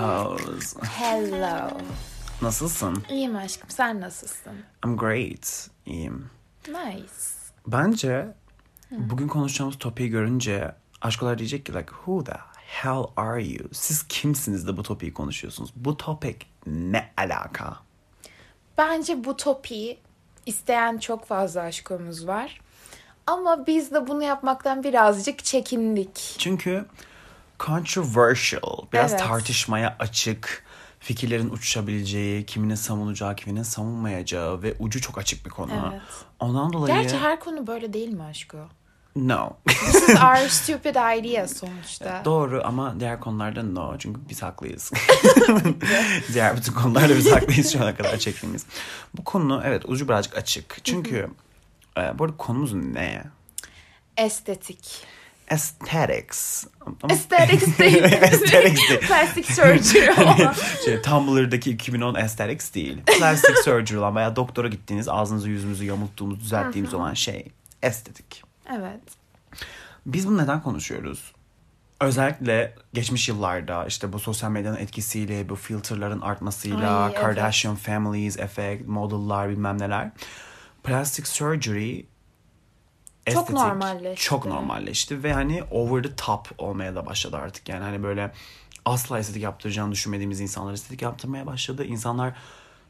Pose. Hello. Nasılsın? İyiyim aşkım. Sen nasılsın? I'm great. İyiyim. Nice. Bence bugün konuşacağımız topiği görünce aşkolar diyecek ki like who the hell are you? Siz kimsiniz de bu topiği konuşuyorsunuz? Bu topik ne alaka? Bence bu topiği isteyen çok fazla aşkımız var. Ama biz de bunu yapmaktan birazcık çekindik. Çünkü controversial, biraz Evet. tartışmaya açık, fikirlerin uçuşabileceği, kiminin savunacağı, kiminin savunmayacağı ve ucu çok açık bir konu. Evet. Ondan dolayı Gerçi her konu böyle değil mi aşkı? no. This is our stupid idea sonuçta. Doğru ama diğer konularda no. Çünkü biz haklıyız. diğer bütün konularda biz haklıyız şu ana kadar çektiğimiz. Bu konu evet ucu birazcık açık. Çünkü e, bu arada konumuz ne? Estetik. Aesthetics. Aesthetics değil. Aesthetics değil. Plastic surgery ama. şey, Tumblr'daki 2010 aesthetics değil. Plastic surgery olan veya doktora gittiğiniz ağzınızı yüzünüzü yamulttuğumuz düzelttiğimiz olan şey estetik. Evet. Biz bunu neden konuşuyoruz? Özellikle geçmiş yıllarda işte bu sosyal medyanın etkisiyle, bu filterların artmasıyla, Ay, evet. Kardashian families, effect, modellar bilmem neler. Plastic surgery Çok estetik normalleşti. Çok normalleşti ve hani over the top olmaya da başladı artık. Yani hani böyle asla estetik yaptıracağını düşünmediğimiz insanlar estetik yaptırmaya başladı. İnsanlar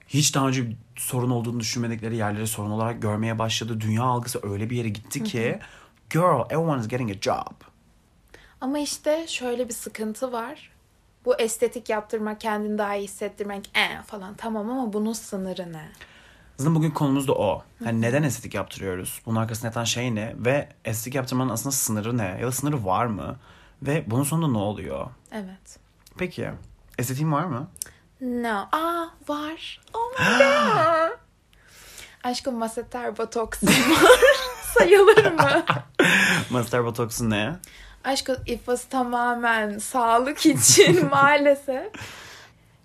hiç daha önce sorun olduğunu düşünmedikleri yerleri sorun olarak görmeye başladı. Dünya algısı öyle bir yere gitti ki girl, everyone is getting a job. Ama işte şöyle bir sıkıntı var. Bu estetik yaptırmak, kendini daha iyi hissettirmek e falan tamam ama bunun sınırı ne? Zaten bugün konumuz da o. Hani neden estetik yaptırıyoruz? Bunun arkasında yatan şey ne? Ve estetik yaptırmanın aslında sınırı ne? Ya da sınırı var mı? Ve bunun sonunda ne oluyor? Evet. Peki, estetiğin var mı? No. Aa var. Oh my god. Aşkım maseter botoks var. Sayılır mı? Master botoksu ne? Aşkım ifası tamamen sağlık için maalesef.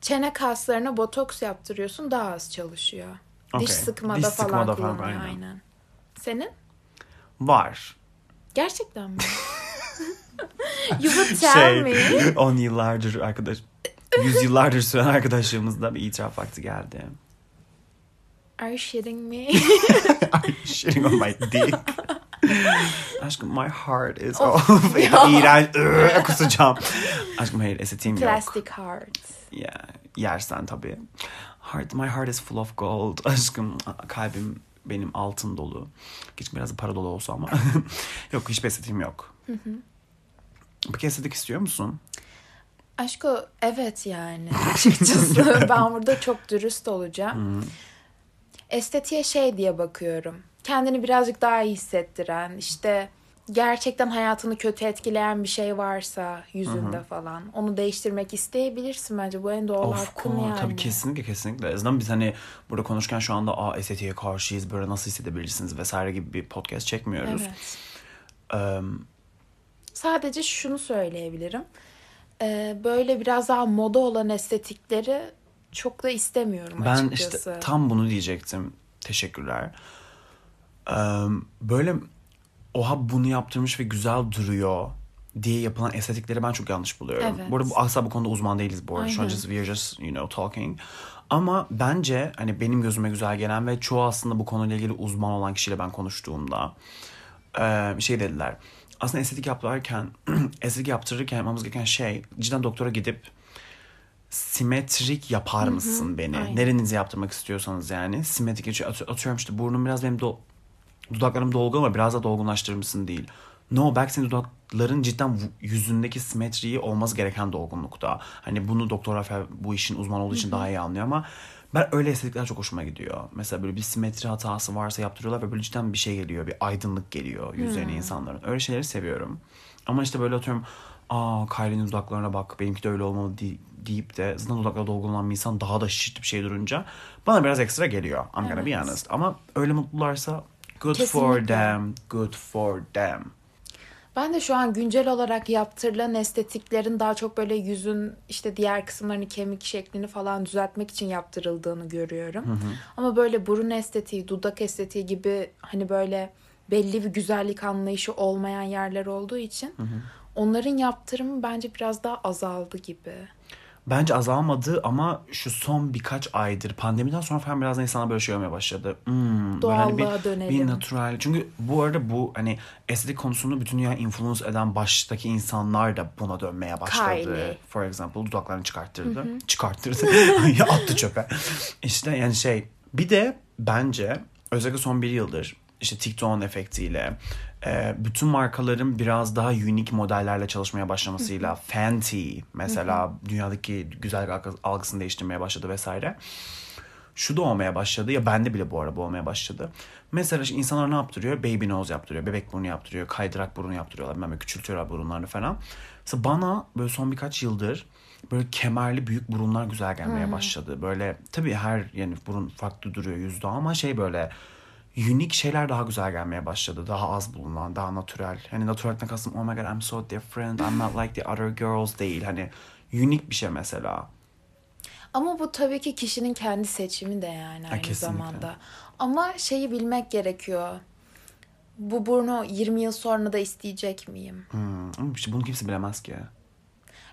Çene kaslarına botoks yaptırıyorsun daha az çalışıyor. Okey. Diş sıkmada Diş falan sıkmada falan, kullanıyor aynen. aynen. Senin? Var. Gerçekten mi? you would tell me. Şey, 10 yıllardır arkadaş, yüzyıllardır süren arkadaşlığımızda bir itiraf vakti geldi. Are you shitting me? I'm shitting on my dick. Aşkım my heart is Of off. ya. İğrenç. Iı, Kusacağım. Aşkım hayır estetiğim yok. Plastic heart. Ya, yersen tabii. Heart, my heart is full of gold. Aşkım kalbim benim altın dolu. Keşke biraz para dolu olsa ama. yok hiçbir estetiğim yok. Peki estetik istiyor musun? Aşko evet yani açıkçası ben burada çok dürüst olacağım. Estetiğe şey diye bakıyorum. Kendini birazcık daha iyi hissettiren işte gerçekten hayatını kötü etkileyen bir şey varsa yüzünde falan onu değiştirmek isteyebilirsin bence bu en doğal Of hakkın course. yani. Tabii kesinlikle kesinlikle. En azından biz hani burada konuşurken şu anda Aa, estetiğe karşıyız böyle nasıl hissedebilirsiniz vesaire gibi bir podcast çekmiyoruz. Evet. Eee, Sadece şunu söyleyebilirim. Ee, böyle biraz daha moda olan estetikleri çok da istemiyorum Ben açıkçası. işte tam bunu diyecektim. Teşekkürler. Eee, böyle oha bunu yaptırmış ve güzel duruyor diye yapılan estetikleri ben çok yanlış buluyorum. Evet. Bu arada bu, asla bu konuda uzman değiliz bu arada. Şu an Aynen. just, we are just you know talking. Ama bence hani benim gözüme güzel gelen ve çoğu aslında bu konuyla ilgili uzman olan kişiyle ben konuştuğumda şey dediler. Aslında estetik yaptırırken, estetik yaptırırken yapmamız gereken şey cidden doktora gidip simetrik yapar mısın beni? aynen. Nerenizi yaptırmak istiyorsanız yani. Simetrik atı- atıyorum işte burnum biraz benim do- dudaklarım dolgun ama biraz da dolgunlaştırır mısın değil. No belki senin dudakların cidden yüzündeki simetriyi olması gereken dolgunlukta. Hani bunu doktor Rafael bu işin uzman olduğu için daha iyi anlıyor ama ben öyle estetikler çok hoşuma gidiyor. Mesela böyle bir simetri hatası varsa yaptırıyorlar ve böyle cidden bir şey geliyor. Bir aydınlık geliyor yüzlerine insanların. Öyle şeyleri seviyorum. Ama işte böyle atıyorum aa Kylie'nin dudaklarına bak benimki de öyle olmalı di- deyip de zaten dudakları dolgun olan bir insan daha da şişt bir şey durunca bana biraz ekstra geliyor. I'm gonna be Evet. honest. Ama öyle mutlularsa good for Kesinlikle. them, good for them. Ben de şu an güncel olarak yaptırılan estetiklerin daha çok böyle yüzün işte diğer kısımlarını kemik şeklini falan düzeltmek için yaptırıldığını görüyorum. Ama böyle burun estetiği, dudak estetiği gibi hani böyle belli bir güzellik anlayışı olmayan yerler olduğu için onların yaptırımı bence biraz daha azaldı gibi. Bence azalmadı ama şu son birkaç aydır pandemiden sonra falan biraz da insana böyle şey olmaya başladı. Hmm, böyle hani Doğallığa bir, dönelim. Bir natural. Çünkü bu arada bu hani estetik konusunu bütün dünya influence eden baştaki insanlar da buna dönmeye başladı. Kylie. For example dudaklarını çıkarttırdı. Çıkarttırdı. ya attı çöpe. İşte yani şey bir de bence özellikle son bir yıldır işte TikTok'un efektiyle e, bütün markaların biraz daha unique modellerle çalışmaya başlamasıyla Fenty mesela dünyadaki algı- algısını değiştirmeye başladı vesaire. Şu da olmaya başladı ya bende bile bu arada bu olmaya başladı. Mesela işte insanlar ne yaptırıyor? Baby nose yaptırıyor, bebek burnu yaptırıyor, kaydırak burnu yaptırıyorlar. Bilmem küçültüyorlar burunlarını falan. Mesela bana böyle son birkaç yıldır böyle kemerli büyük burunlar güzel gelmeye başladı. Böyle tabii her yani burun farklı duruyor yüzde ama şey böyle unique şeyler daha güzel gelmeye başladı. Daha az bulunan, daha natürel. Hani natürelden kastım oh my god I'm so different, I'm not like the other girls değil. Hani unique bir şey mesela. Ama bu tabii ki kişinin kendi seçimi de yani aynı kesinlikle. zamanda. Ama şeyi bilmek gerekiyor. Bu burnu 20 yıl sonra da isteyecek miyim? Hmm, ama işte bunu kimse bilemez ki.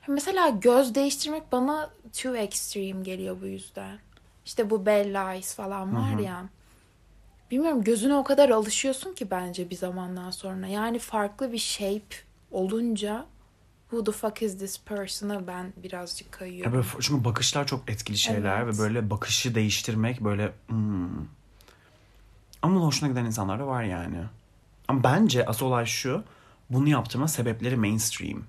Mesela göz değiştirmek bana too extreme geliyor bu yüzden. İşte bu Bella Eyes falan var ya. Bilmiyorum gözüne o kadar alışıyorsun ki bence bir zamandan sonra. Yani farklı bir shape olunca who the fuck is this person'a ben birazcık Ya kayıyorum. böyle, çünkü bakışlar çok etkili şeyler Evet. ve böyle bakışı değiştirmek böyle hmm. Ama hoşuna giden insanlar da var yani. Ama bence asıl olay şu. Bunu yaptırma sebepleri mainstream.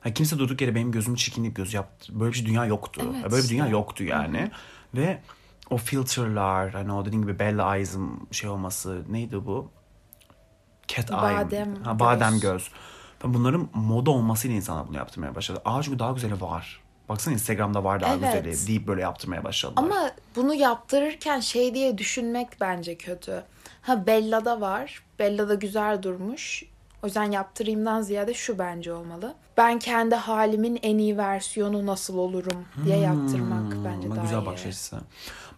Ha, kimse durduk yere benim gözümü çirkinleyip göz yaptı. Böyle bir şey dünya yoktu. Evet Ya böyle bir dünya yoktu yani. Ve o filterlar hani o dediğin gibi Bella Eyes'ın şey olması neydi bu? Cat eye. Badem Ha, göz. badem göz. Ben bunların moda olmasıyla insanlar bunu yaptırmaya başladı. Aa çünkü daha güzeli var. Baksana Instagram'da var daha Evet. güzeli deyip böyle yaptırmaya başladılar. Ama bunu yaptırırken şey diye düşünmek bence kötü. Ha Bella'da var. Bella'da güzel durmuş. O yüzden yaptırayımdan ziyade şu bence olmalı. Ben kendi halimin en iyi versiyonu nasıl olurum diye yaptırmak bence daha güzel iyi. bakış açısı.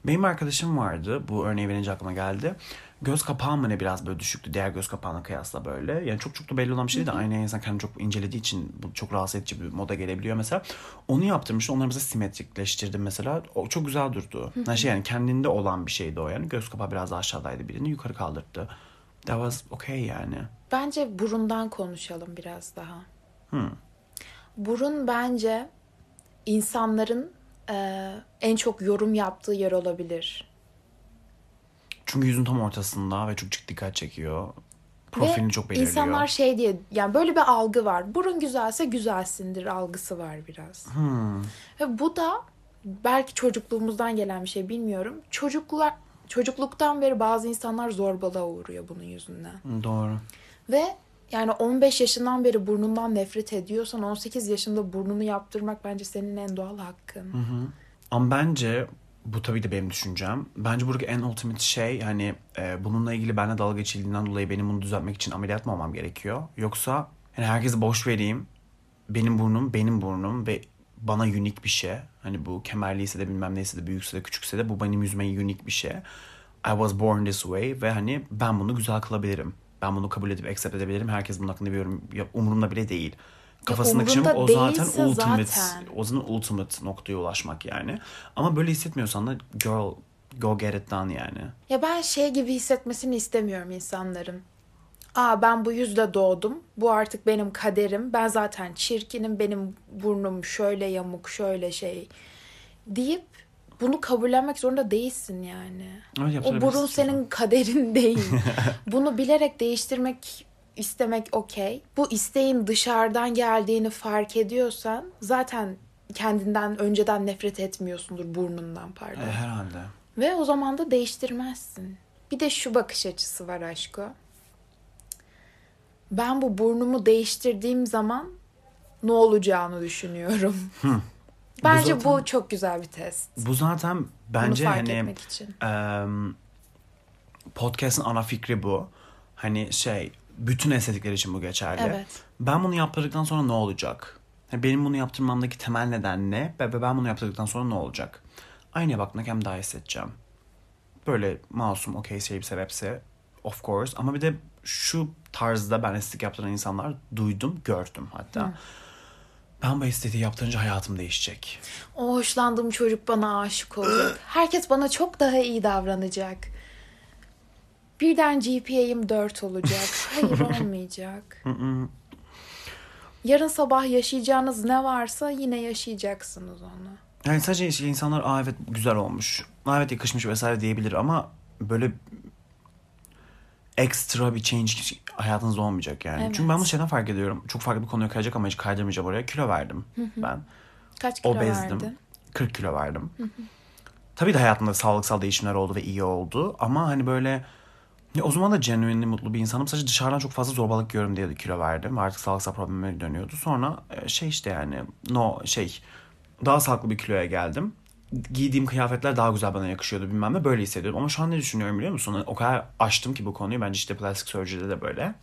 Benim arkadaşım vardı. Bu örneği verince aklıma geldi. Göz kapağım mı ne biraz böyle düşüktü diğer göz kapağına kıyasla böyle. Yani çok çok da belli olan bir şey değil de aynı insan kendini çok incelediği için bu çok rahatsız edici bir moda gelebiliyor mesela. Onu yaptırmış. Onları mesela simetrikleştirdim mesela. O çok güzel durdu. Yani şey yani kendinde olan bir şeydi o yani. Göz kapağı biraz daha aşağıdaydı birini yukarı kaldırdı. That was okay yani. Bence burundan konuşalım biraz daha. Burun bence insanların e, en çok yorum yaptığı yer olabilir. Çünkü yüzün tam ortasında ve çok dikkat çekiyor. Profilini Ve çok belirliyor. insanlar şey diye yani böyle bir algı var. Burun güzelse güzelsindir algısı var biraz. Hmm. Ve bu da belki çocukluğumuzdan gelen bir şey bilmiyorum. Çocuklar çocukluktan beri bazı insanlar zorbalığa uğruyor bunun yüzünden. Doğru. Ve yani 15 yaşından beri burnundan nefret ediyorsan 18 yaşında burnunu yaptırmak bence senin en doğal hakkın. Ama bence bu tabii de benim düşüncem. Bence buradaki en ultimate şey hani e, bununla ilgili benimle dalga geçildiğinden dolayı benim bunu düzeltmek için ameliyat mı olmam gerekiyor? Yoksa hani herkese boş vereyim. Benim burnum benim burnum ve bana unik bir şey. Hani bu kemerliyse de bilmem neyse de büyükse de küçükse de bu benim yüzüme unik bir şey. I was born this way ve hani ben bunu güzel kılabilirim. Ben bunu kabul edip accept edebilirim. Herkes bunun hakkında bir yorum umurumda bile değil. Kafasındaki şey o zaten ultimate, zaten. o zaman ultimate noktaya ulaşmak yani. Ama böyle hissetmiyorsan da girl go get it done yani. Ya ben şey gibi hissetmesini istemiyorum insanların. Aa ben bu yüzle doğdum. Bu artık benim kaderim. Ben zaten çirkinim. Benim burnum şöyle yamuk, şöyle şey deyip bunu kabullenmek zorunda değilsin yani. Evet, o yaptırabilirsin burun senin kaderin değil. bunu bilerek değiştirmek istemek okey. Bu isteğin dışarıdan geldiğini fark ediyorsan zaten kendinden önceden nefret etmiyorsundur burnundan pardon. E, herhalde. Ve o zaman da değiştirmezsin. Bir de şu bakış açısı var aşko. Ben bu burnumu değiştirdiğim zaman ne olacağını düşünüyorum. Bence bu, zaten- çok güzel bir test. Bu zaten bence Bunu fark hani etmek için. em, podcast'ın ana fikri bu. Hani şey bütün estetikler için bu geçerli. Evet. Ben bunu yaptırdıktan sonra ne olacak? Yani benim bunu yaptırmamdaki temel neden ne? Ve ben bunu yaptırdıktan sonra ne olacak? Aynaya baktığımda hem daha hissedeceğim. Böyle masum, okey şey bir sebepse of course. Ama bir de şu tarzda ben estetik yaptıran insanlar duydum, gördüm hatta. Ben bu estetiği yaptırınca hayatım değişecek. O hoşlandığım çocuk bana aşık olacak. Herkes bana çok daha iyi davranacak. Birden GPA'yım 4 olacak. Hayır olmayacak. Yarın sabah yaşayacağınız ne varsa yine yaşayacaksınız onu. Yani sadece insanlar aa evet güzel olmuş. Aa evet yakışmış vesaire diyebilir ama böyle ekstra bir change hayatınızda olmayacak yani. Evet. Çünkü ben bu şeyden fark ediyorum. Çok farklı bir konuya kayacak ama hiç kaydırmayacağım oraya. Kilo verdim ben. Kaç kilo Obezdim. verdin? 40 kilo verdim. Tabii de hayatımda sağlıksal değişimler oldu ve iyi oldu. Ama hani böyle ya o zaman da genuinely mutlu bir insanım. Sadece dışarıdan çok fazla zorbalık görüyorum diye de kilo verdim. Ve artık sağlıksal problemime dönüyordu. Sonra e, şey işte yani no şey daha sağlıklı bir kiloya geldim. Giydiğim kıyafetler daha güzel bana yakışıyordu bilmem ne böyle hissediyordum. Ama şu an ne düşünüyorum biliyor musun? O kadar açtım ki bu konuyu. Bence işte plastik surgery'de de böyle.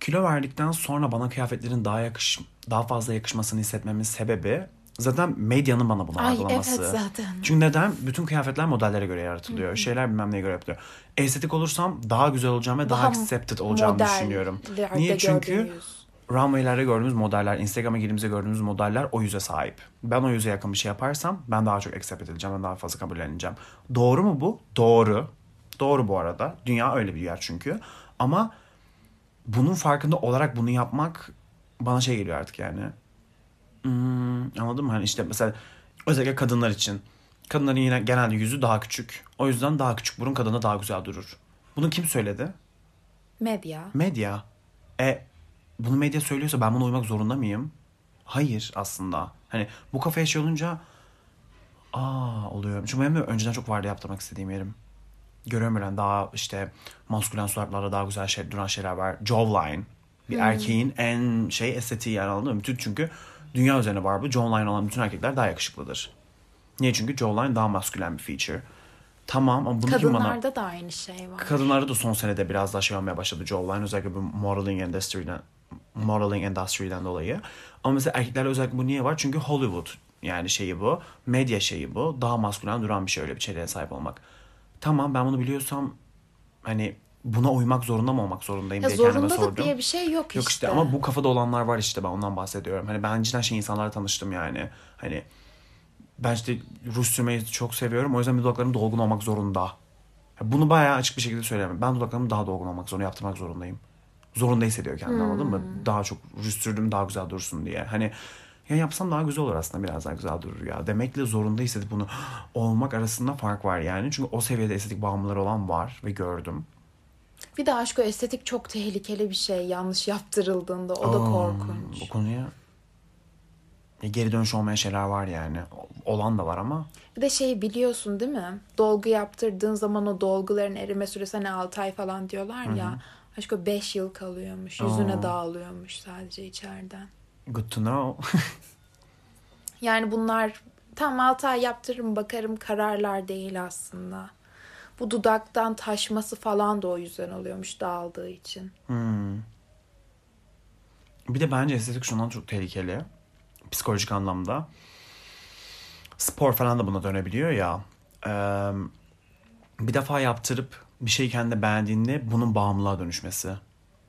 Kilo verdikten sonra bana kıyafetlerin daha yakış daha fazla yakışmasını hissetmemin sebebi zaten medyanın bana bunu Ay, algılaması. evet zaten. Çünkü neden? Bütün kıyafetler modellere göre yaratılıyor. Şeyler bilmem neye göre yapılıyor. Estetik olursam daha güzel olacağım ve daha, Daha accepted olacağımı modellerde düşünüyorum. Niye? Çünkü gördüğünüz. Runway'lerde gördüğümüz modeller, Instagram'a girdiğimizde gördüğümüz modeller o yüze sahip. Ben o yüze yakın bir şey yaparsam ben daha çok accept edileceğim, ben daha fazla kabulleneceğim. Doğru mu bu? Doğru. Doğru bu arada. Dünya öyle bir yer çünkü. Ama bunun farkında olarak bunu yapmak bana şey geliyor artık yani. Hmm, anladın mı? Hani işte mesela özellikle kadınlar için. Kadınların yine genelde yüzü daha küçük. O yüzden daha küçük burun kadına daha güzel durur. Bunu kim söyledi? Medya. Medya. E bunu medya söylüyorsa ben buna uymak zorunda mıyım? Hayır aslında. Hani bu kafaya şey olunca aa oluyor. Çünkü benim de önceden çok vardı yaptırmak istediğim yerim. Görüyorum böyle daha işte maskülen suratlarda daha güzel şey, duran şeyler var. Jawline. Bir erkeğin en şey estetiği yani anladın mı? Bütün çünkü dünya üzerine var bu. Jawline olan bütün erkekler daha yakışıklıdır. Niye? Çünkü jawline daha maskülen bir feature. Tamam ama bunu kim bana... Kadınlarda da aynı şey var. Kadınlarda da son senede biraz daha şey olmaya başladı jawline özellikle bu modeling endüstriden modeling endüstriden dolayı. Ama mesela erkeklerde özellikle bu niye var? Çünkü Hollywood yani şeyi bu. Medya şeyi bu. Daha maskülen duran bir şey öyle bir çevreye sahip olmak. Tamam ben bunu biliyorsam hani buna uymak zorunda mı olmak zorundayım ya diye kendime sordum. diye bir şey yok, Yok işte ama bu kafada olanlar var işte ben ondan bahsediyorum. Hani ben cidden şey insanlarla tanıştım yani. Hani ben işte ruj sürmeyi çok seviyorum. O yüzden dudaklarım dolgun olmak zorunda. Bunu bayağı açık bir şekilde söyleyemem. Ben dudaklarım daha dolgun olmak zorunda, yaptırmak zorundayım. Zorunda hissediyor kendini anladın mı? Daha çok ruj sürdüm daha güzel dursun diye. Hani ya yapsam daha güzel olur aslında biraz daha güzel durur ya. Demekle zorunda hissedip bunu olmak arasında fark var yani. Çünkü o seviyede estetik bağımlıları olan var ve gördüm. Bir de aşk o estetik çok tehlikeli bir şey. Yanlış yaptırıldığında o da Aa, korkunç. Bu konuya ya geri dönüş olmayan şeyler var yani. Olan da var ama Bir de şeyi biliyorsun değil mi? Dolgu yaptırdığın zaman o dolguların erime süresi hani 6 ay falan diyorlar ya. Aşk o 5 yıl kalıyormuş. Yüzüne Aa. dağılıyormuş sadece içeriden. good to know. Yani bunlar tam 6 ay yaptırırım bakarım kararlar değil aslında. Bu dudaktan taşması falan da o yüzden oluyormuş dağıldığı için. Hmm. Bir de bence estetik şundan çok tehlikeli. Psikolojik anlamda. Spor falan da buna dönebiliyor ya. Eee, bir defa yaptırıp bir şeyi kendi beğendiğinde bunun bağımlılığa dönüşmesi.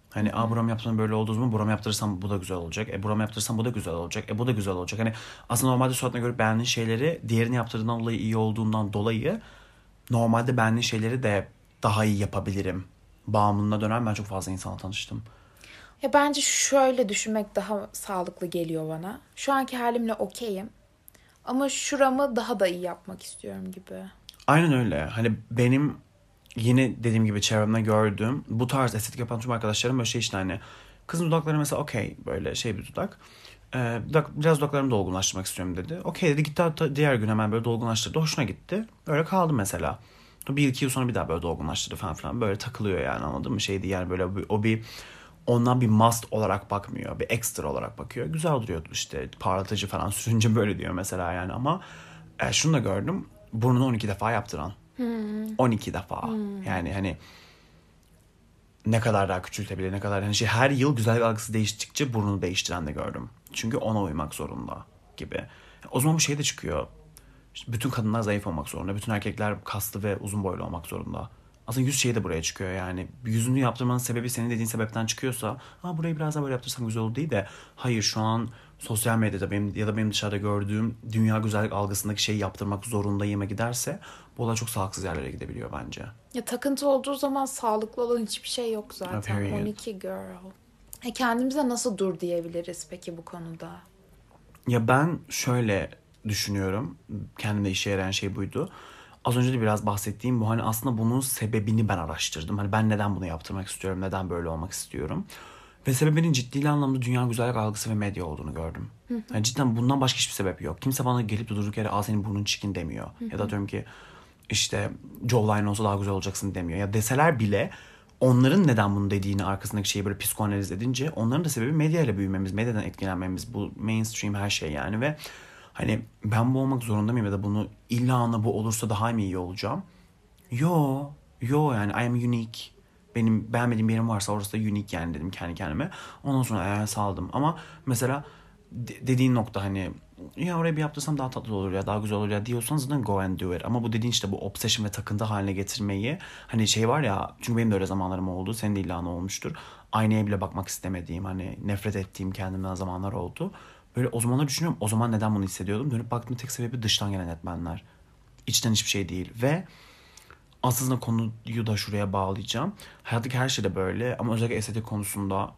Hani Aa, buram yaptığım böyle olduğu zaman buram yaptırırsam bu da güzel olacak. E buram yaptırırsam bu da güzel olacak. E bu da güzel olacak. Hani aslında normalde suratına göre beğendiğin şeyleri diğerini yaptırdığından dolayı iyi olduğundan dolayı normalde beğendiğin şeyleri de daha iyi yapabilirim. Bağımlılığına dönen ben çok fazla insanla tanıştım. Ya bence şöyle düşünmek daha sağlıklı geliyor bana. Şu anki halimle okeyim. Ama şuramı daha da iyi yapmak istiyorum gibi. Aynen öyle. Hani benim yine dediğim gibi çevremde gördüğüm bu tarz estetik yapan tüm arkadaşlarım böyle şey işte hani kızın dudakları mesela okey böyle şey bir dudak. Ee, dudak, biraz dudaklarımı dolgunlaştırmak istiyorum dedi. Okey dedi gitti diğer gün hemen böyle dolgunlaştırdı. Hoşuna gitti. Öyle kaldı mesela. Bir iki yıl sonra bir daha böyle dolgunlaştırdı falan filan. Böyle takılıyor yani anladın mı? Şeydi yani böyle o bir ondan bir must olarak bakmıyor. Bir ekstra olarak bakıyor. Güzel duruyordu işte parlatıcı falan sürünce böyle diyor mesela yani ama e, şunu da gördüm. Burnunu 12 defa yaptıran. 12 defa. Yani hani ne kadar daha küçültebilir ne kadar hani şey her yıl güzellik algısı değiştikçe burnunu değiştiren de gördüm. Çünkü ona uymak zorunda gibi. O zaman bu şey de çıkıyor. İşte bütün kadınlar zayıf olmak zorunda. Bütün erkekler kaslı ve uzun boylu olmak zorunda. Aslında yüz şeyi de buraya çıkıyor yani. Yüzünü yaptırmanın sebebi senin dediğin sebepten çıkıyorsa ha burayı biraz daha böyle yaptırsam güzel olur değil de hayır şu an sosyal medyada benim ya da benim dışarıda gördüğüm dünya güzellik algısındaki şeyi yaptırmak zorundayıma giderse bu olay çok sağlıksız yerlere gidebiliyor bence. Ya takıntı olduğu zaman sağlıklı olan hiçbir şey yok zaten. Period. 12 girl. E kendimize nasıl dur diyebiliriz peki bu konuda? Ya ben şöyle düşünüyorum. Kendimde işe yarayan şey buydu. Az önce de biraz bahsettiğim bu hani aslında bunun sebebini ben araştırdım. Hani ben neden bunu yaptırmak istiyorum, neden böyle olmak istiyorum. Ve sebebinin ciddi anlamda dünya güzellik algısı ve medya olduğunu gördüm. Yani cidden bundan başka hiçbir sebep yok. Kimse bana gelip de durduk yere aa senin burnun çirkin demiyor. Ya da diyorum ki işte jawline olsa daha güzel olacaksın demiyor. Ya deseler bile onların neden bunu dediğini arkasındaki şeyi böyle psikoanaliz edince onların da sebebi medya ile büyümemiz, medyadan etkilenmemiz, bu mainstream her şey yani ve hani ben bu olmak zorunda mıyım ya da bunu illa ana bu olursa daha mı iyi olacağım? Yo, yo yani I am unique. Benim beğenmediğim bir yerim varsa orası da unique yani dedim kendi kendime. Ondan sonra ayağa saldım. Ama mesela de- dediğin nokta hani ya oraya bir yaptırsam daha tatlı olur ya daha güzel olur ya diyorsanız zaten go and do it. Ama bu dediğin işte bu obsession ve takıntı haline getirmeyi hani şey var ya çünkü benim de öyle zamanlarım oldu. Senin de illa ne olmuştur. Aynaya bile bakmak istemediğim hani nefret ettiğim kendimden zamanlar oldu. Böyle o zamanlar düşünüyorum o zaman neden bunu hissediyordum. Dönüp baktığımda tek sebebi dıştan gelen etmenler. İçten hiçbir şey değil ve aslında konuyu da şuraya bağlayacağım. Hayattaki her şeyde böyle ama özellikle estetik konusunda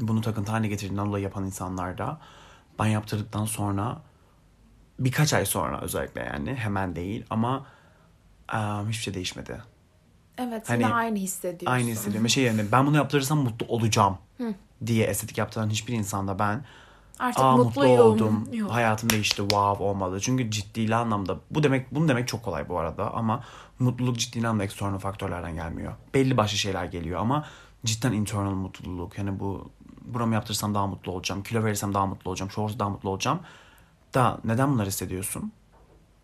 bunu takıntı haline getirdiğinden dolayı yapan insanlar da ben yaptırdıktan sonra birkaç ay sonra özellikle yani hemen değil ama um, hiçbir şey değişmedi. Evet Hani yine aynı hissediyorsun. Aynı hissediyorum. Şey yani ben bunu yaptırırsam mutlu olacağım diye estetik yaptıran hiçbir insanda ben Artık Aa, mutlu oldum. Yok. Hayatım değişti. Wow olmalı. Çünkü ciddi anlamda bu demek bunu demek çok kolay bu arada ama mutluluk ciddi anlamda external faktörlerden gelmiyor. Belli başlı şeyler geliyor ama cidden internal mutluluk. Yani bu buramı yaptırsam daha mutlu olacağım. Kilo verirsem daha mutlu olacağım. Şu daha mutlu olacağım. Da neden bunları hissediyorsun?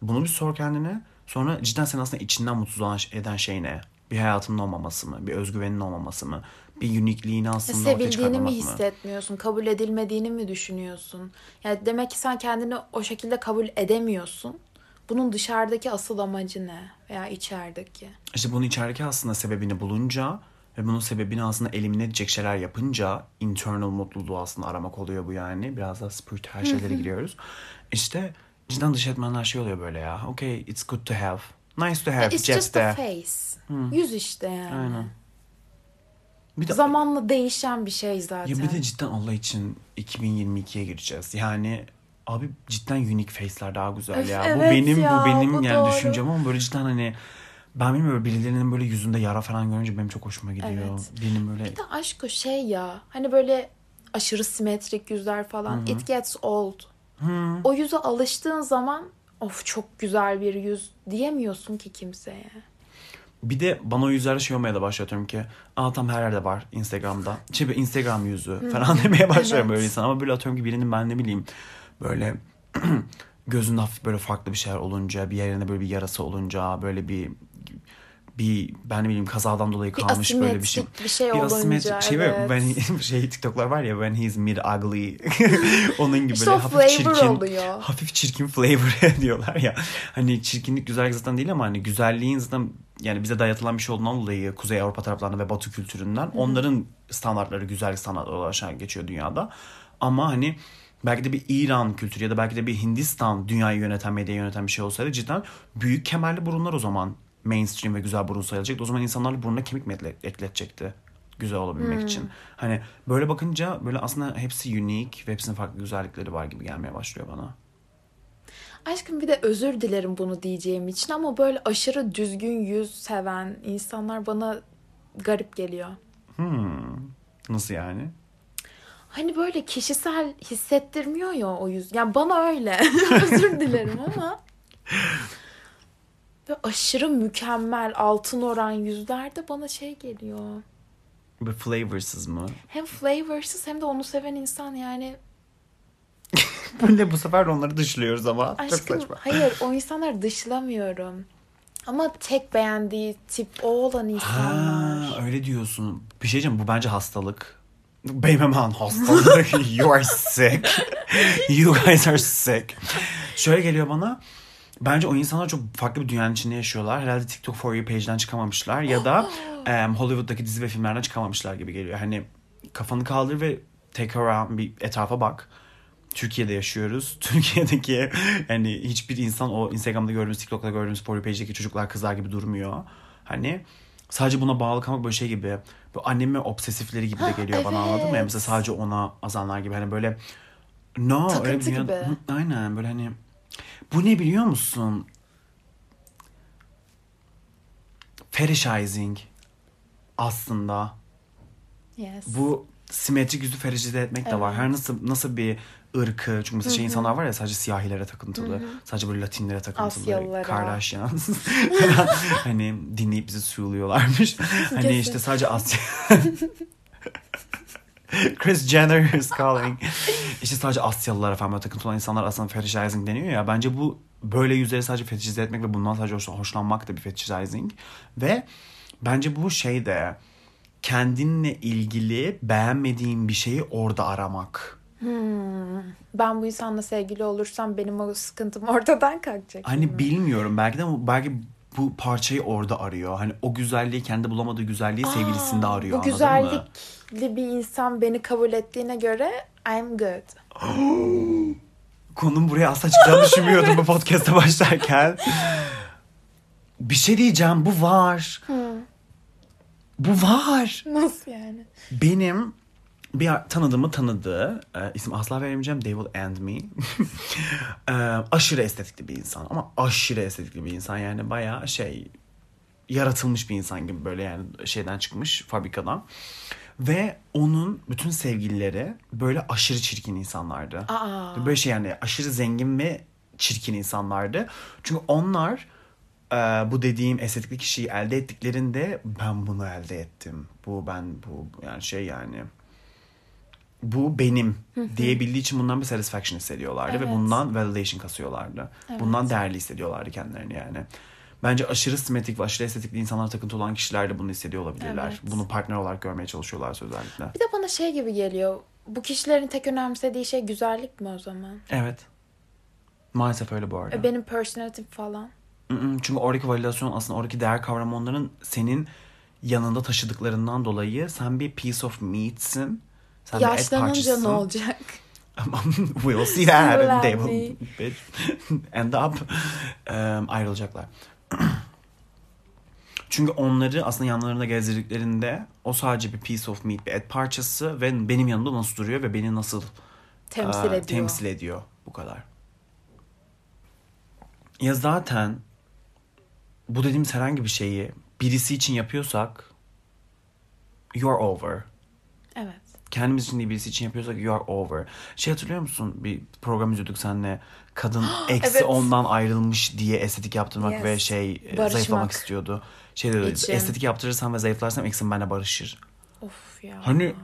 Bunu bir sor kendine. Sonra cidden seni aslında içinden mutsuz olan- eden şey ne? Bir hayatının olmaması mı? Bir özgüvenin olmaması mı? Bir uniqueliğini aslında ortaya Sevildiğini mi çıkarmamak mı? hissetmiyorsun? Kabul edilmediğini mi düşünüyorsun? Yani demek ki sen kendini o şekilde kabul edemiyorsun. Bunun dışarıdaki asıl amacı ne? Veya içerideki? İşte bunun içerideki aslında sebebini bulunca ve bunun sebebini aslında elimine edecek şeyler yapınca internal mutluluğu aslında aramak oluyor bu yani. Biraz daha spiritüel şeylere giriyoruz. İşte cidden dış etmenler şey oluyor böyle ya. Okay, it's good to have. Nice to have. It's just a cepte. face. Yüz işte yani. Aynen. Bir de, Zamanla değişen bir şey zaten. ya bir de cidden Allah için 2022'ye gireceğiz. Yani abi cidden unique face'ler daha güzel Öf, ya. bu evet benim ya, bu benim bu yani doğru. düşüncem ama böyle cidden hani ben bilmiyorum birilerinin böyle yüzünde yara falan görünce benim çok hoşuma gidiyor. Evet. Benim böyle Bir de aşk o şey ya. Hani böyle aşırı simetrik yüzler falan. It gets old. O yüze alıştığın zaman of çok güzel bir yüz diyemiyorsun ki kimseye. Bir de bana o yüzlerde şey olmaya da başlatıyorum ki aa tam her yerde var Instagram'da. Şey böyle Instagram yüzü falan demeye başlıyorum Evet. böyle insan. Ama böyle atıyorum ki birinin ben ne bileyim böyle gözünde hafif böyle farklı bir şeyler olunca bir yerine böyle bir yarası olunca böyle bir bir ben ne bileyim kazadan dolayı Bir kalmış böyle bir şey. bir şey Bir asimetrik şey evet. ben şey TikTok'lar var ya when he's mid ugly onun gibi İşte böyle hafif çirkin oluyor. hafif çirkin flavor diyorlar ya. Hani çirkinlik güzellik zaten değil ama hani güzelliğin zaten yani bize dayatılan bir şey olduğundan dolayı Kuzey Avrupa taraflarında ve Batı kültüründen onların standartları güzellik standartları olarak geçiyor dünyada. Ama hani belki de bir İran kültürü ya da belki de bir Hindistan dünyayı yöneten, medyayı yöneten bir şey olsaydı cidden büyük kemerli burunlar o zaman mainstream ve güzel burun sayılacaktı. O zaman insanlar burnuna kemik mi ekle- ekletecekti? Güzel olabilmek için. Hani böyle bakınca böyle aslında hepsi unique ve hepsinin farklı güzellikleri var gibi gelmeye başlıyor bana. Aşkım bir de özür dilerim bunu diyeceğim için ama böyle aşırı düzgün yüz seven insanlar bana garip geliyor. Hmm. Nasıl yani? Hani böyle kişisel hissettirmiyor ya o yüz. Yani bana öyle. Özür dilerim ama. Ve aşırı mükemmel altın oran yüzler de bana şey geliyor. Bir flavorsız mı? Hem flavorsız hem de onu seven insan yani. Bu ne bu sefer onları dışlıyoruz ama. Çok Aşkım saçma. hayır o insanları dışlamıyorum. Ama tek beğendiği tip o olan insanlar. Ha, öyle diyorsun. Bir şey diyeceğim bu bence hastalık. Benim hemen hastalık. you are sick. you guys are sick. Şöyle geliyor bana. Bence o insanlar çok farklı bir dünyanın içinde yaşıyorlar. Herhalde TikTok For You page'den çıkamamışlar. Ya da em, Hollywood'daki dizi ve filmlerden çıkamamışlar gibi geliyor. Hani kafanı kaldır ve take around bir etrafa bak. Türkiye'de yaşıyoruz. Türkiye'deki yani hiçbir insan o Instagram'da gördüğümüz, TikTok'ta gördüğümüz story page'deki çocuklar, kızlar gibi durmuyor. Hani sadece buna bağlı kalmak böyle şey gibi. Bu annemin obsesifleri gibi de geliyor bana anladın mı? Yani evet. mesela sadece ona azanlar gibi. Hani böyle no öyle bir Takıntı dünya... gibi. Aynen böyle hani bu ne biliyor musun? Fetishizing aslında. Yes. Bu simetrik yüzü fetišize etmek de var. Evet. Her nasıl nasıl bir ırkı çünkü mesela şey insanlar var ya sadece siyahilere takıntılı. Sadece böyle Latinlere takıntılı. Asyalılara. Kardashian. hani dinleyip bizi suyuluyorlarmış. hani işte sadece Asya. Chris Jenner is calling. İşte sadece Asyalılara falan takıntılı olan insanlar aslında fetishizing deniyor ya. Bence bu böyle yüzleri sadece fetişize etmek ve bundan sadece hoş- hoşlanmak da bir fetishizing. Ve bence bu şey de kendinle ilgili beğenmediğin bir şeyi orada aramak. Ben bu insanla sevgili olursam benim o sıkıntım ortadan kalkacak. Hani bilmiyorum belki de belki bu parçayı orada arıyor. Hani o güzelliği kendi bulamadığı güzelliği sevgilisinde arıyor Bu güzellikli mı? Bir insan beni kabul ettiğine göre I'm good. Konum buraya asla çıkacağını düşünmüyordum bu podcast'a başlarken. Bir şey diyeceğim bu var. Bu var. Nasıl yani? Benim bir tanıdığımı tanıdığı, e, isim asla veremeyeceğim, They Will End Me. E, aşırı estetikli bir insan ama aşırı estetikli bir insan yani bayağı şey yaratılmış bir insan gibi böyle yani şeyden çıkmış fabrikadan. Ve onun bütün sevgilileri böyle aşırı çirkin insanlardı. Aa. Böyle şey yani aşırı zengin ve çirkin insanlardı. Çünkü onlar e, bu dediğim estetikli kişiyi elde ettiklerinde ben bunu elde ettim. Bu ben bu yani şey yani bu benim diyebildiği için bundan bir satisfaction hissediyorlardı ve Evet. bundan validation kasıyorlardı. Bundan değerli hissediyorlardı kendilerini yani. Bence aşırı simetrik ve aşırı estetikli insanlara takıntı olan kişiler de bunu hissediyor olabilirler. Evet. Bunu partner olarak görmeye çalışıyorlar özellikle. Bir de bana şey gibi geliyor. Bu kişilerin tek önemsediği şey güzellik mi o zaman? Evet. Maalesef öyle bu arada. E, Benim personalitim falan. Çünkü oradaki validasyon aslında oradaki değer kavramı onların senin yanında taşıdıklarından dolayı sen bir piece of meat'sin. Sen bir et Yaşlanınca ne olacak? we'll see that. and They will bitch, end up um, ayrılacaklar. Çünkü onları aslında yanlarında gezdirdiklerinde o sadece bir piece of meat, bir et parçası ve benim yanımda nasıl duruyor ve beni nasıl Temsil Aa, ediyor. Temsil ediyor. Bu kadar. Ya zaten bu dediğimiz herhangi bir şeyi birisi için yapıyorsak you're over. Evet. Kendimiz için değil birisi için yapıyorsak you're over. Şey hatırlıyor musun? Bir program izliyorduk seninle. Kadın eksi Evet. ondan ayrılmış diye estetik yaptırmak Yes. ve şey e, Barışmak. zayıflamak istiyordu. Şey diyordu İçin. estetik yaptırırsam ve zayıflarsam eksim benimle barışır. Of ya. Hani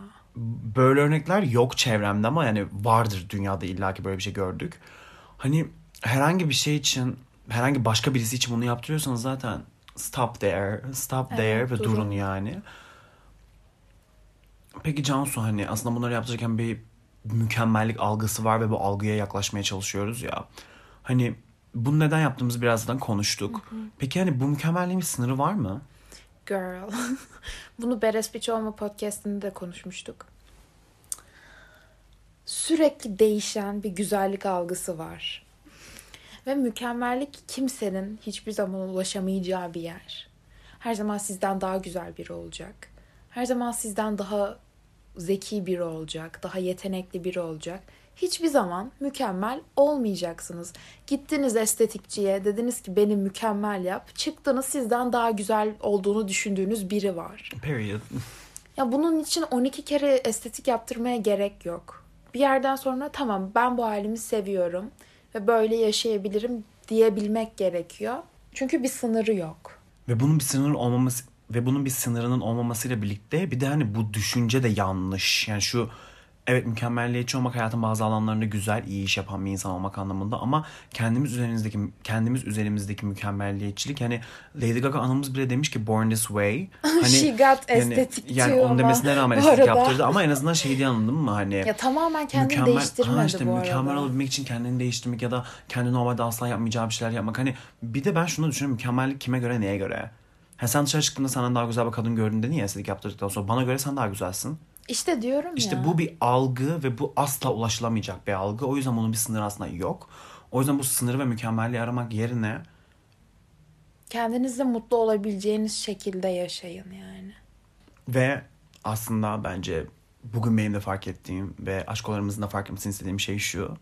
böyle örnekler yok çevremde ama yani vardır dünyada illaki böyle bir şey gördük. Hani herhangi bir şey için herhangi başka birisi için bunu yaptırıyorsanız zaten stop there, stop there Evet, ve durun. durun yani. Peki Cansu hani aslında bunları yaptırırken bir mükemmellik algısı var ve bu algıya yaklaşmaya çalışıyoruz ya. Hani bunu neden yaptığımızı birazdan konuştuk. Peki hani bu mükemmelliğin bir sınırı var mı? Girl. Bunu Beres Biç Olma podcastinde de konuşmuştuk. Sürekli değişen bir güzellik algısı var. Ve mükemmellik kimsenin hiçbir zaman ulaşamayacağı bir yer. Her zaman sizden daha güzel biri olacak. Her zaman sizden daha zeki biri olacak, daha yetenekli biri olacak. Hiçbir zaman mükemmel olmayacaksınız. Gittiniz estetikçiye, dediniz ki beni mükemmel yap. Çıktınız sizden daha güzel olduğunu düşündüğünüz biri var. Period. Ya bunun için 12 kere estetik yaptırmaya gerek yok. Bir yerden sonra tamam ben bu halimi seviyorum ve böyle yaşayabilirim diyebilmek gerekiyor. Çünkü bir sınırı yok. Ve bunun bir sınırın olmaması ve bunun bir sınırının olmamasıyla birlikte bir de hani bu düşünce de yanlış. Yani şu evet mükemmelliyetçi olmak hayatın bazı alanlarında güzel, iyi iş yapan bir insan olmak anlamında ama kendimiz üzerimizdeki kendimiz üzerimizdeki mükemmelliyetçilik yani Lady Gaga anamız bile demiş ki born this way. Hani She got estetik yani diyor onun ama demesine rağmen estetik yaptırdı ama en azından şey diye anladın mı hani Ya tamamen kendini değiştirmedi ha işte bu mükemmel arada. olabilmek için kendini değiştirmek ya da kendi normalde asla yapmayacağı bir şeyler yapmak. Hani bir de ben şunu düşünüyorum mükemmellik kime göre neye göre? Ha sen dışarı çıktığında senden daha güzel bir kadın gördün dedin ya estetik yaptırdıktan sonra bana göre sen daha güzelsin. İşte diyorum İşte ya. bu bir algı ve bu asla ulaşılamayacak bir algı. O yüzden bunun bir sınırı aslında yok. O yüzden bu sınırı ve mükemmelliği aramak yerine Kendinizle mutlu olabileceğiniz şekilde yaşayın yani. ve aslında bence bugün benim de fark ettiğim ve aşkolarımızın da fark etmesini istediğim şey şu.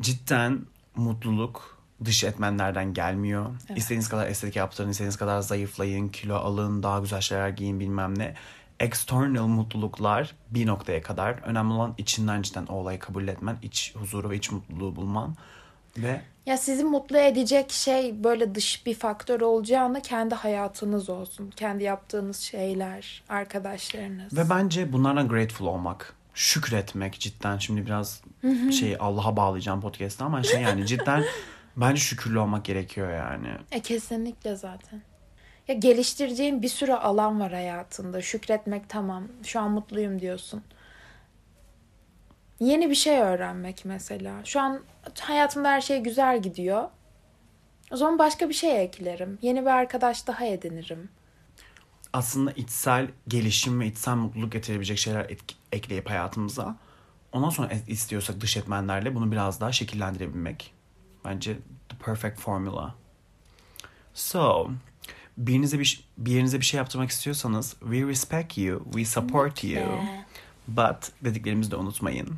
Cidden mutluluk dış etmenlerden gelmiyor. Evet. İstediğiniz kadar estetik yaptırın, istediğiniz kadar zayıflayın, kilo alın, daha güzel şeyler giyin bilmem ne. External mutluluklar bir noktaya kadar. Önemli olan içinden cidden o olayı kabul etmen, iç huzuru ve iç mutluluğu bulman. Ve Ya sizi mutlu edecek şey böyle dış bir faktör olacağına kendi hayatınız olsun. Kendi yaptığınız şeyler, arkadaşlarınız. Ve bence bunlardan grateful olmak, şükretmek cidden şimdi biraz şey Allah'a bağlayacağım podcast'ı ama şey yani cidden bence şükürlü olmak gerekiyor yani. E kesinlikle zaten. Ya geliştireceğin bir sürü alan var hayatında. Şükretmek tamam. Şu an mutluyum diyorsun. Yeni bir şey öğrenmek mesela. Şu an hayatımda her şey güzel gidiyor. O zaman başka bir şey eklerim. Yeni bir arkadaş daha edinirim. Aslında içsel gelişim ve içsel mutluluk getirebilecek şeyler etki- ekleyip hayatımıza ondan sonra istiyorsak dış etmenlerle bunu biraz daha şekillendirebilmek. Bence the perfect formula. So, birinize bir, bir yerinize bir şey yaptırmak istiyorsanız we respect you, we support you. But dediklerimizi de unutmayın.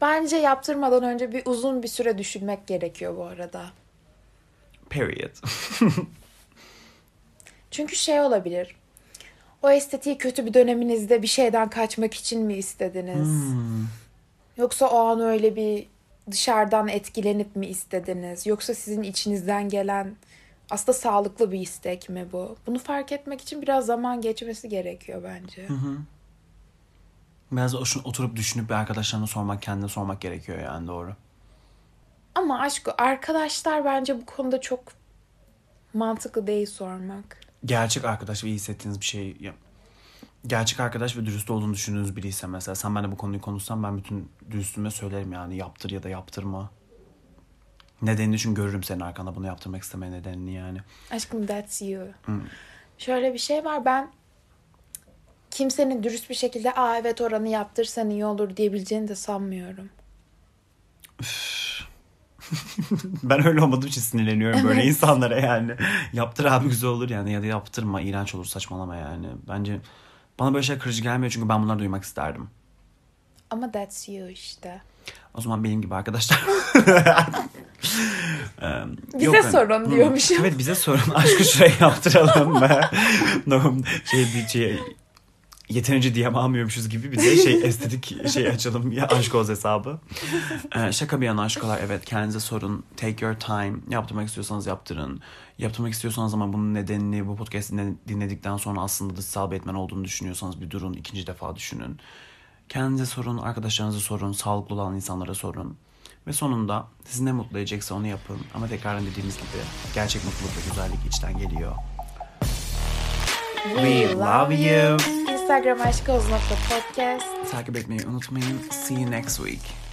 Bence yaptırmadan önce bir uzun bir süre düşünmek gerekiyor bu arada. Period. Çünkü şey olabilir. O estetiği kötü bir döneminizde bir şeyden kaçmak için mi istediniz? Hmm. Yoksa o an öyle bir dışarıdan etkilenip mi istediniz? Yoksa sizin içinizden gelen aslında sağlıklı bir istek mi bu? Bunu fark etmek için biraz zaman geçmesi gerekiyor bence. Biraz da oşun- oturup düşünüp bir arkadaşlarına sormak, kendine sormak gerekiyor yani doğru. Ama aşk arkadaşlar bence bu konuda çok mantıklı değil sormak. Gerçek arkadaş ve iyi hissettiğiniz bir şey... Gerçek arkadaş ve dürüst olduğunu düşündüğünüz biri ise mesela sen benimle bu konuyu konuşsan ben bütün dürüstlüğüme söylerim yani yaptır ya da yaptırma. Nedenini çünkü görürüm senin arkanda bunu yaptırmak isteme nedenini yani. Aşkım that's you. Hmm. Şöyle bir şey var ben kimsenin dürüst bir şekilde aa evet oranı yaptırsan iyi olur diyebileceğini de sanmıyorum. Ben öyle olmadığım için sinirleniyorum böyle Evet. insanlara yani. Yaptır abi güzel olur yani ya da yaptırma iğrenç olur saçmalama yani. Bence bana böyle şey kırıcı gelmiyor çünkü ben bunları duymak isterdim. Ama that's you işte. O zaman benim gibi arkadaşlar. Em, Bize yok yani. sorun Hı. diyormuşum. Evet bize sorun. Aşkı şuraya yaptıralım mı? no, şey, şey, yeterince diyem almıyormuşuz gibi bir de şey estetik şey açalım ya aşk oz hesabı. Ee, şaka bir yana aşkolar evet kendinize sorun. Take your time. Yaptırmak istiyorsanız yaptırın. Yaptırmak istiyorsanız ama bunun nedenini bu podcast'i dinle- dinledikten sonra aslında dışsal bir etmen olduğunu düşünüyorsanız bir durun. ikinci defa düşünün. Kendinize sorun, arkadaşlarınıza sorun, sağlıklı olan insanlara sorun. Ve sonunda sizi ne mutlu edecekse onu yapın. Ama tekrardan dediğimiz gibi gerçek mutluluk ve güzellik içten geliyor. We love you. Instagram aşkoz.podcast. Takip etmeyi unutmayın. See you next week.